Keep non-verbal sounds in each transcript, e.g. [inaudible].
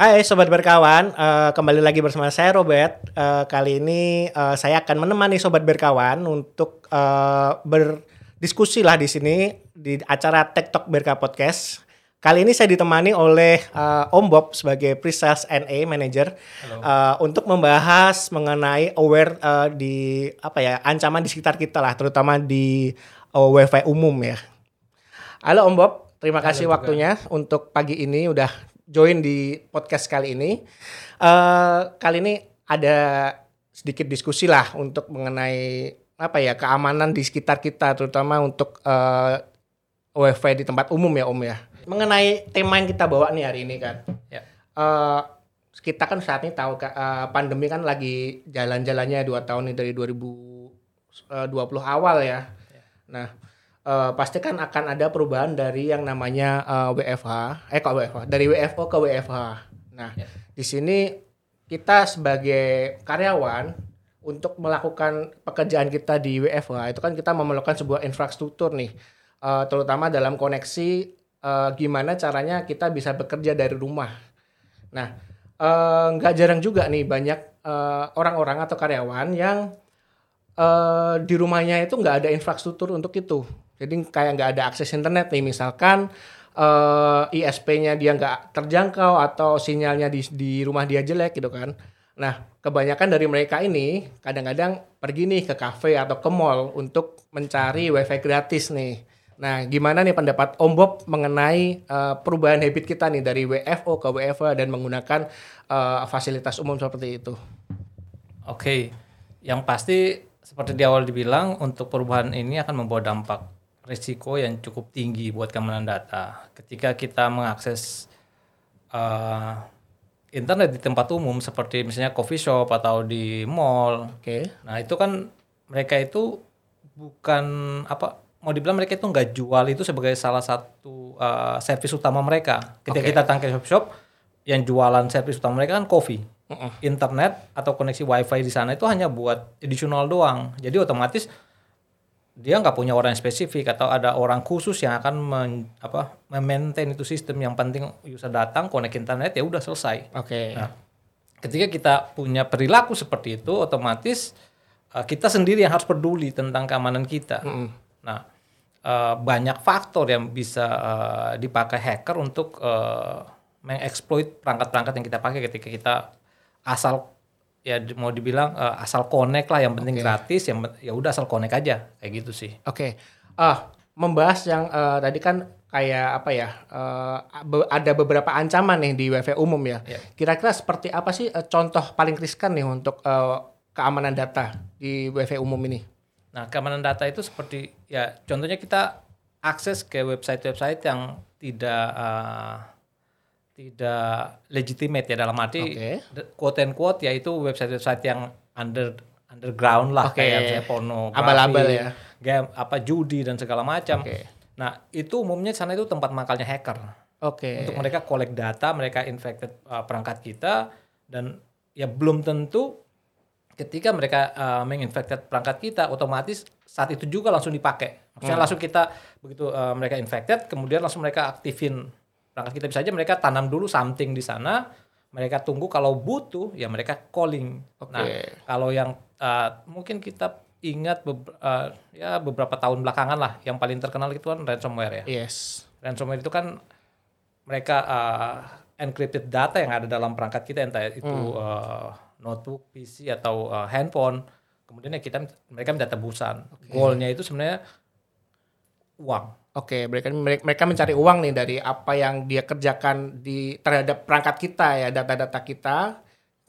Hai sobat berkawan, uh, kembali lagi bersama saya Robert. Uh, kali ini uh, saya akan menemani sobat berkawan untuk uh, berdiskusi lah di sini di acara TikTok Berka Podcast. Kali ini saya ditemani oleh uh, Om Bob sebagai Pre-Sales NA Manager uh, untuk membahas mengenai aware uh, di apa ya ancaman di sekitar kita lah, terutama di uh, WiFi umum ya. Halo Om Bob, terima kasih waktunya untuk pagi ini udah join di podcast kali ini. Uh, kali ini ada sedikit diskusi lah untuk mengenai apa ya keamanan di sekitar kita, terutama untuk uh, WiFi di tempat umum ya Om ya. Mengenai tema yang kita bawa nih hari ini kan. Ya. Uh, kita kan saat ini tahu uh, pandemi kan lagi jalan-jalannya dua tahun nih dari 2020 awal ya. ya. Nah uh, pasti kan akan ada perubahan dari yang namanya uh, eh, WFH, eh kok WFH, dari WFO ke WFH. Nah, ya. di sini kita sebagai karyawan untuk melakukan pekerjaan kita di WFH itu kan kita memerlukan sebuah infrastruktur nih, uh, terutama dalam koneksi uh, gimana caranya kita bisa bekerja dari rumah. Nah, nggak uh, jarang juga nih banyak orang-orang uh, atau karyawan yang uh, di rumahnya itu nggak ada infrastruktur untuk itu. Jadi kayak nggak ada akses internet nih misalkan uh, eh, ISP-nya dia nggak terjangkau atau sinyalnya di di rumah dia jelek gitu kan. Nah, kebanyakan dari mereka ini kadang-kadang pergi nih ke kafe atau ke mall untuk mencari wifi gratis nih. Nah, gimana nih pendapat Om Bob mengenai uh, perubahan habit kita nih dari WFO ke WFA dan menggunakan uh, fasilitas umum seperti itu? Oke, yang pasti seperti di awal dibilang untuk perubahan ini akan membawa dampak risiko yang cukup tinggi buat keamanan data. Ketika kita mengakses uh, internet di tempat umum seperti misalnya coffee shop atau di mall. Oke. Okay. Nah, itu kan mereka itu bukan apa mau dibilang mereka itu nggak jual itu sebagai salah satu uh, servis utama mereka. Ketika okay. kita tangkap shop shop yang jualan servis utama mereka kan coffee. Uh -uh. Internet atau koneksi wifi di sana itu hanya buat additional doang. Jadi otomatis dia nggak punya orang yang spesifik atau ada orang khusus yang akan men, apa memaintain itu sistem yang penting user datang connect internet ya udah selesai. Oke. Okay. Nah, ketika kita punya perilaku seperti itu otomatis uh, kita sendiri yang harus peduli tentang keamanan kita. Mm -hmm. Nah, uh, banyak faktor yang bisa uh, dipakai hacker untuk uh, mengeksploit perangkat-perangkat yang kita pakai ketika kita asal ya mau dibilang uh, asal connect lah yang penting okay. gratis yang ya udah asal connect aja kayak gitu sih. Oke. Okay. Ah, uh, membahas yang uh, tadi kan kayak apa ya? Uh, be ada beberapa ancaman nih di WiFi umum ya. kira Kira-kira seperti apa sih uh, contoh paling riskan nih untuk uh, keamanan data di WiFi umum ini? Nah, keamanan data itu seperti ya contohnya kita akses ke website-website yang tidak uh, tidak legitimate ya dalam arti okay. quote and quote yaitu website-website yang under underground lah okay. kayak misalnya porno, abal-abal ya, game apa judi dan segala macam. Okay. Nah itu umumnya sana itu tempat makalnya hacker. Oke. Okay. Untuk mereka collect data, mereka infected uh, perangkat kita dan ya belum tentu ketika mereka uh, menginfected perangkat kita otomatis saat itu juga langsung dipakai. Maksudnya hmm. langsung kita begitu uh, mereka infected kemudian langsung mereka aktifin perangkat kita bisa aja mereka tanam dulu something di sana mereka tunggu kalau butuh ya mereka calling okay. nah kalau yang uh, mungkin kita ingat be uh, ya beberapa tahun belakangan lah yang paling terkenal itu kan ransomware ya yes ransomware itu kan mereka uh, encrypted data yang ada dalam perangkat kita entah itu hmm. uh, notebook PC atau uh, handphone kemudian ya kita mereka minta tebusan okay. goalnya itu sebenarnya uang Oke, mereka mereka mencari uang nih dari apa yang dia kerjakan di terhadap perangkat kita ya, data-data kita.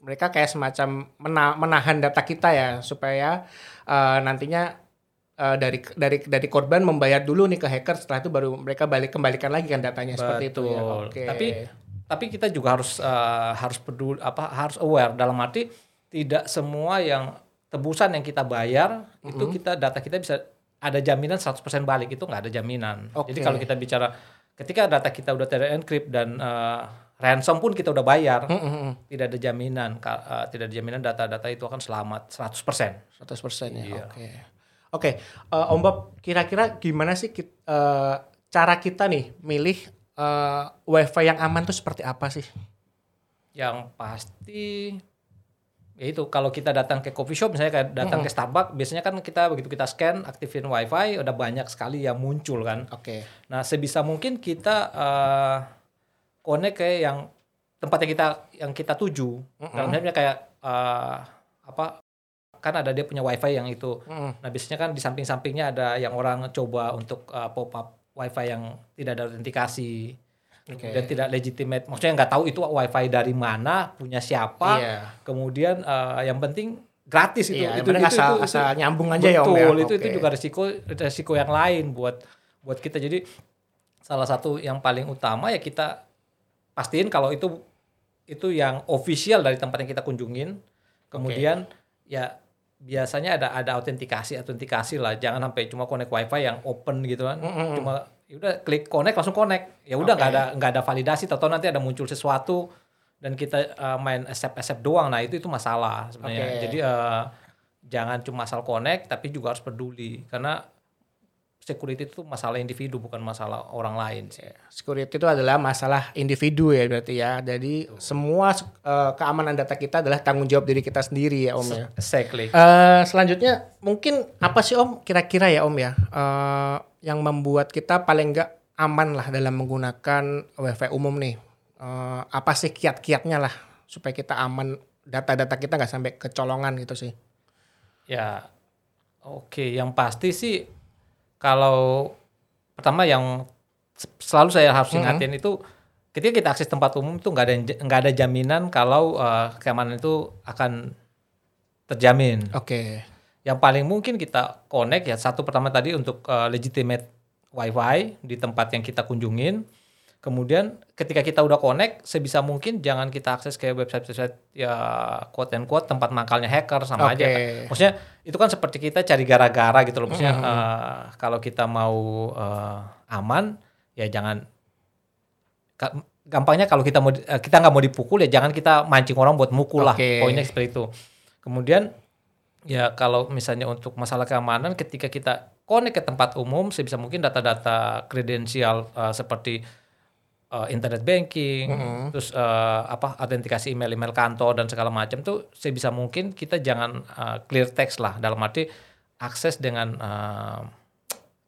Mereka kayak semacam mena menahan data kita ya supaya uh, nantinya uh, dari dari dari korban membayar dulu nih ke hacker setelah itu baru mereka balik kembalikan lagi kan datanya Betul. seperti itu ya. Oke. Tapi tapi kita juga harus uh, harus peduli apa harus aware dalam arti tidak semua yang tebusan yang kita bayar mm -hmm. itu kita data kita bisa ada jaminan 100% balik itu nggak ada jaminan. Okay. Jadi kalau kita bicara ketika data kita udah terencrypt dan uh, ransom pun kita udah bayar, mm -hmm. tidak ada jaminan uh, tidak ada jaminan data-data itu akan selamat 100%. 100% ya. Iya. Oke. Oke, okay. uh, Om Bob, kira-kira gimana sih kita, uh, cara kita nih milih uh, WiFi yang aman tuh seperti apa sih? Yang pasti ya itu kalau kita datang ke coffee shop misalnya kayak datang ke Starbucks biasanya kan kita begitu kita scan aktifin wifi udah banyak sekali yang muncul kan. Oke. nah sebisa mungkin kita eh, connect ke yang tempat yang kita yang kita tuju. Dalam misalnya kayak eh, apa kan ada dia punya wifi yang itu. Mm-mm. nah biasanya kan di samping-sampingnya ada yang orang coba untuk eh, pop up wifi yang tidak ada autentikasi Oke. dan tidak legitimate maksudnya nggak tahu itu wifi dari mana punya siapa Iya. kemudian eh, yang penting gratis itu Iya, yang itu, itu, asal, itu- asal nyambung aja ya Om ya. betul itu itu Oke. juga resiko resiko yang lain buat buat kita jadi salah satu yang paling utama ya kita pastiin kalau itu itu yang official dari tempat yang kita kunjungin kemudian ya biasanya ada ada autentikasi autentikasi lah jangan sampai cuma connect wifi yang open gitu kan Mm-mm. cuma ya udah klik connect langsung connect. Ya udah nggak Oke. ada nggak ada validasi. Atau nanti ada muncul sesuatu dan kita uh, main accept accept doang. Nah itu itu masalah sebenarnya. Oke. jadi uh, jangan cuma asal connect tapi juga harus peduli. Karena security itu masalah individu bukan masalah orang lain sih Security itu adalah masalah individu ya berarti ya. Jadi semua eh, keamanan data kita adalah tanggung jawab diri kita sendiri ya Om ya. exactly Eh, selanjutnya mungkin apa sih Om kira-kira ya Om ya eh, yang membuat kita paling nggak aman lah dalam menggunakan WiFi umum nih. Eh, apa sih kiat-kiatnya lah supaya kita aman data-data kita nggak sampai kecolongan gitu sih. Ya, oke. Yang pasti sih kalau pertama yang selalu saya harus ingatin itu ketika kita akses tempat umum itu nggak ada nggak ada jaminan kalau eh, keamanan itu akan terjamin. Oke. Yang paling mungkin kita connect ya satu pertama tadi untuk eh, legitimate WiFi di tempat yang kita kunjungin. Kemudian ketika kita udah connect, sebisa mungkin jangan kita akses ke website-website ya quote and quote tempat mangkalnya hacker sama Oke. aja. Maksudnya itu kan seperti kita cari gara-gara gitu loh. Maksudnya eh, kalau kita mau eh, aman ya jangan gampangnya kalau kita mau eh, kita nggak mau dipukul ya jangan kita mancing orang buat mukul lah. Oke. Poinnya seperti itu. Kemudian ya kalau misalnya untuk masalah keamanan ketika kita connect ke tempat umum sebisa mungkin data-data kredensial eh, seperti eh, internet banking, terus eh, apa autentikasi email-email kantor dan segala macam tuh sebisa mungkin kita jangan eh, clear text lah dalam arti akses dengan eh,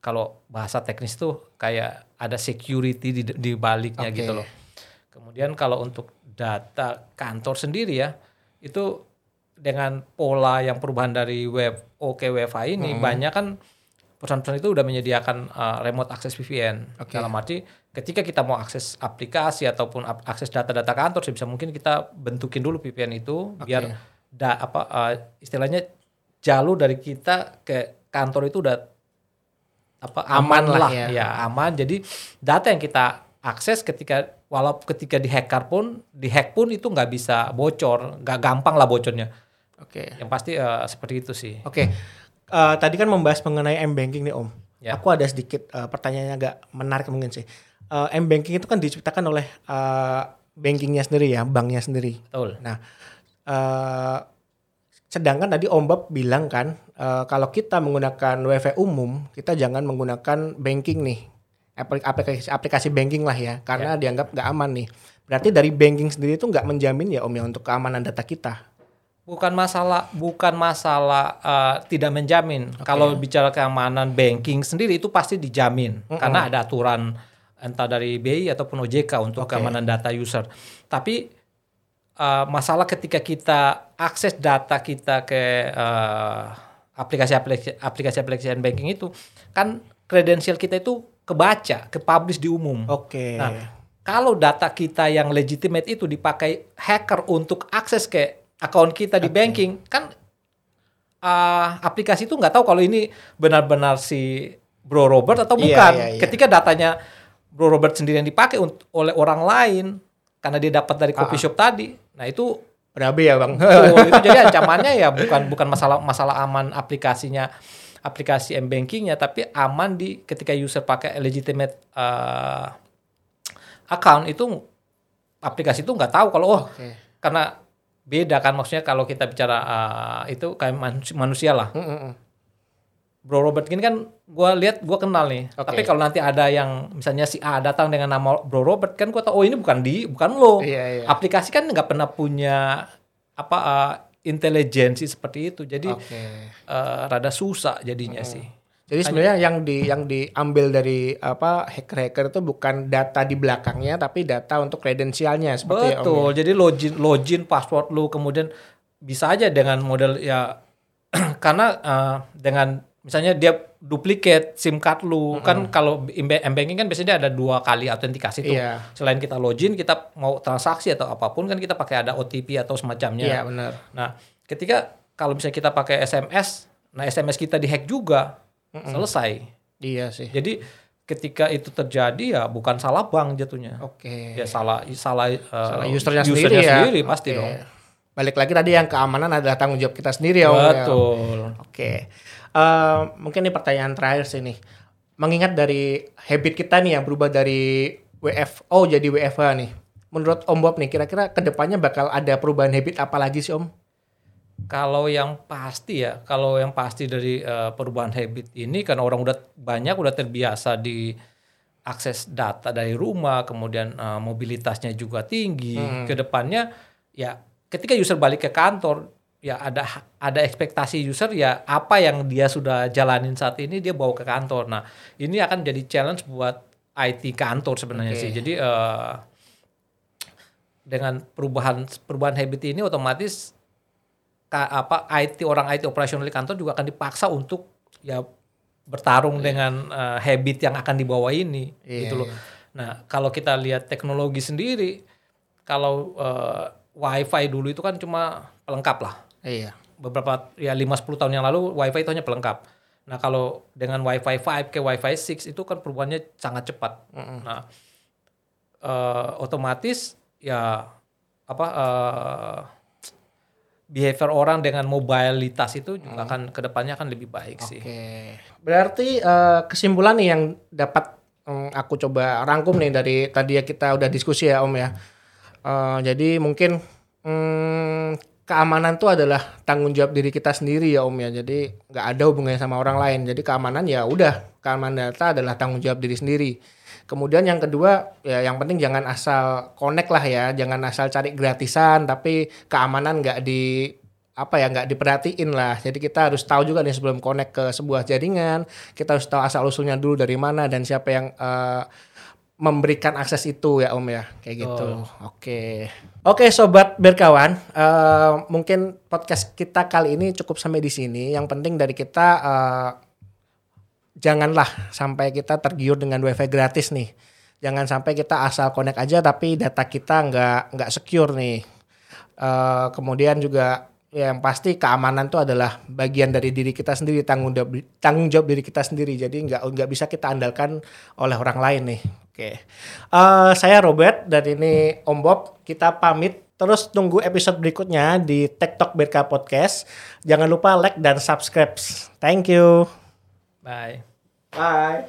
kalau bahasa teknis tuh kayak ada security di, di baliknya Oke. gitu loh. Kemudian kalau untuk data kantor sendiri ya itu dengan pola yang perubahan dari web ke WiFi ini banyak kan perusahaan-perusahaan itu udah menyediakan uh, remote access VPN. Oke. Dalam arti ketika kita mau akses aplikasi ataupun ap- akses data-data kantor sebisa mungkin kita bentukin dulu VPN itu biar da, apa uh, istilahnya jalur dari kita ke kantor itu udah apa Aman aman, lah lah ya. ya. aman. Jadi data yang kita akses ketika walau ketika dihacker pun dihack pun itu nggak bisa bocor, nggak gampang lah bocornya. Oke. Yang pasti eh, seperti itu sih. Oke. Eh, tadi kan membahas mengenai M banking nih Om. Ya. Aku ada sedikit eh, pertanyaannya agak menarik mungkin sih. Eh, M banking itu kan diciptakan oleh eh, bankingnya sendiri ya, banknya sendiri. Betul. Nah, eh, sedangkan tadi Om Bob bilang kan, eh, kalau kita menggunakan WiFi umum, kita jangan menggunakan banking nih, Aplik- aplikasi aplikasi banking lah ya, karena dianggap nggak aman nih. Berarti dari banking sendiri itu nggak menjamin ya Om ya untuk keamanan data kita. Bukan masalah bukan masalah eh, tidak menjamin. Kalau bicara keamanan banking sendiri itu pasti dijamin karena ada aturan entah dari BI ataupun OJK untuk Oke. keamanan data user. Tapi eh, masalah ketika kita akses data kita ke eh, aplikasi-aplikasi aplikasi-aplikasi banking itu kan kredensial kita itu kebaca, ke publish di umum. Oke. Nah, kalau data kita yang legitimate itu dipakai hacker untuk akses ke akun kita di banking, kan uh, aplikasi itu nggak tahu kalau ini benar-benar si Bro Robert atau Iya, bukan. iya, iya. Ketika datanya Bro Robert sendiri yang dipakai oleh orang lain karena dia dapat dari Ah. coffee shop tadi, nah itu Berabe ya Bang. Betul, itu jadi ancamannya ya bukan bukan masalah masalah aman aplikasinya aplikasi m bankingnya tapi aman di ketika user pakai legitimate uh, account itu aplikasi itu nggak tahu kalau oh Oke. karena beda kan maksudnya kalau kita bicara uh, itu kayak manusia, manusia lah Mm, mm, mm. Bro Robert ini kan gue lihat gue kenal nih. Oke. Tapi kalau nanti ada yang misalnya si A datang dengan nama Bro Robert kan gue tahu oh ini bukan di bukan lo. Iya, iya. Aplikasi kan nggak pernah punya apa uh, intelijensi seperti itu. Jadi Oke. eh, rada susah jadinya sih. Jadi sebenarnya yang di yang diambil dari apa hacker-hacker itu bukan data di belakangnya tapi data untuk kredensialnya seperti ya. Betul. Jadi login login password lu kemudian bisa aja dengan model ya [clears throat] karena eh, dengan misalnya dia duplicate SIM card lu kan kalau m-banking kan biasanya ada dua kali autentikasi tuh. Iya. Selain kita login, kita mau transaksi atau apa pun kan kita pakai ada OTP atau semacamnya. Iya benar. Nah, ketika kalau misalnya kita pakai SMS, nah SMS kita dihack juga, selesai. Iya sih. Jadi ketika itu terjadi ya bukan salah bank jatuhnya. Oke. Ya salah salah, uh, Salah usernya, sendiri ya. sendiri pasti Oke. dong. Balik lagi tadi yang keamanan adalah tanggung jawab kita sendiri ya ya. Betul. Oke. Eh, mungkin ini pertanyaan terakhir sih nih. Mengingat dari habit kita nih yang berubah dari WFO jadi WFH nih. Menurut Om Bob nih, kira-kira ke depannya bakal ada perubahan habit apa lagi sih Om? Kalau yang pasti ya, kalau yang pasti dari uh, perubahan habit ini kan orang udah banyak udah terbiasa di akses data dari rumah, kemudian uh, mobilitasnya juga tinggi. Ke depannya ya ketika user balik ke kantor ya ada ada ekspektasi user ya apa yang dia sudah jalanin saat ini dia bawa ke kantor. Nah ini akan jadi challenge buat IT kantor sebenarnya Oke. sih. Jadi eh, dengan perubahan perubahan habit ini otomatis apa IT orang IT operasional di kantor juga akan dipaksa untuk ya bertarung dengan eh, habit yang akan dibawa ini Iya, gitu loh. iya. Nah, kalau kita lihat teknologi sendiri kalau eh, WiFi dulu itu kan cuma pelengkap lah. Iya. Beberapa ya 5 10 tahun yang lalu WiFi itu hanya pelengkap. Nah, kalau dengan WiFi 5 ke WiFi 6 itu kan perubahannya sangat cepat. Nah, eh, otomatis ya apa eh, behavior orang dengan mobilitas itu juga akan ke depannya akan lebih baik sih. Oke. Berarti eh, kesimpulan nih yang dapat mm, aku coba rangkum nih dari tadi ya kita udah diskusi ya Om ya. Eh, jadi mungkin mm, keamanan itu adalah tanggung jawab diri kita sendiri ya Om ya. Jadi nggak ada hubungannya sama orang lain. Jadi keamanan ya udah keamanan data adalah tanggung jawab diri sendiri. Kemudian yang kedua ya yang penting jangan asal connect lah ya, jangan asal cari gratisan tapi keamanan nggak di apa ya nggak diperhatiin lah. Jadi kita harus tahu juga nih sebelum connect ke sebuah jaringan, kita harus tahu asal usulnya dulu dari mana dan siapa yang eh, memberikan akses itu ya Om ya, kayak gitu. Oke, oke sobat berkawan, eh, mungkin podcast kita kali ini cukup sampai di sini. Yang penting dari kita eh, janganlah sampai kita tergiur dengan wifi gratis nih. Jangan sampai kita asal connect aja tapi data kita nggak nggak secure nih. Eh, kemudian juga ya yang pasti keamanan itu adalah bagian dari diri kita sendiri tanggung jawab tanggung jawab diri kita sendiri. Jadi nggak nggak bisa kita andalkan oleh orang lain nih. Oke. Eh, saya Robert dan ini Om Bob. Kita pamit. Terus tunggu episode berikutnya di TikTok BRK Podcast. Jangan lupa like dan subscribe. Thank you Bye. bye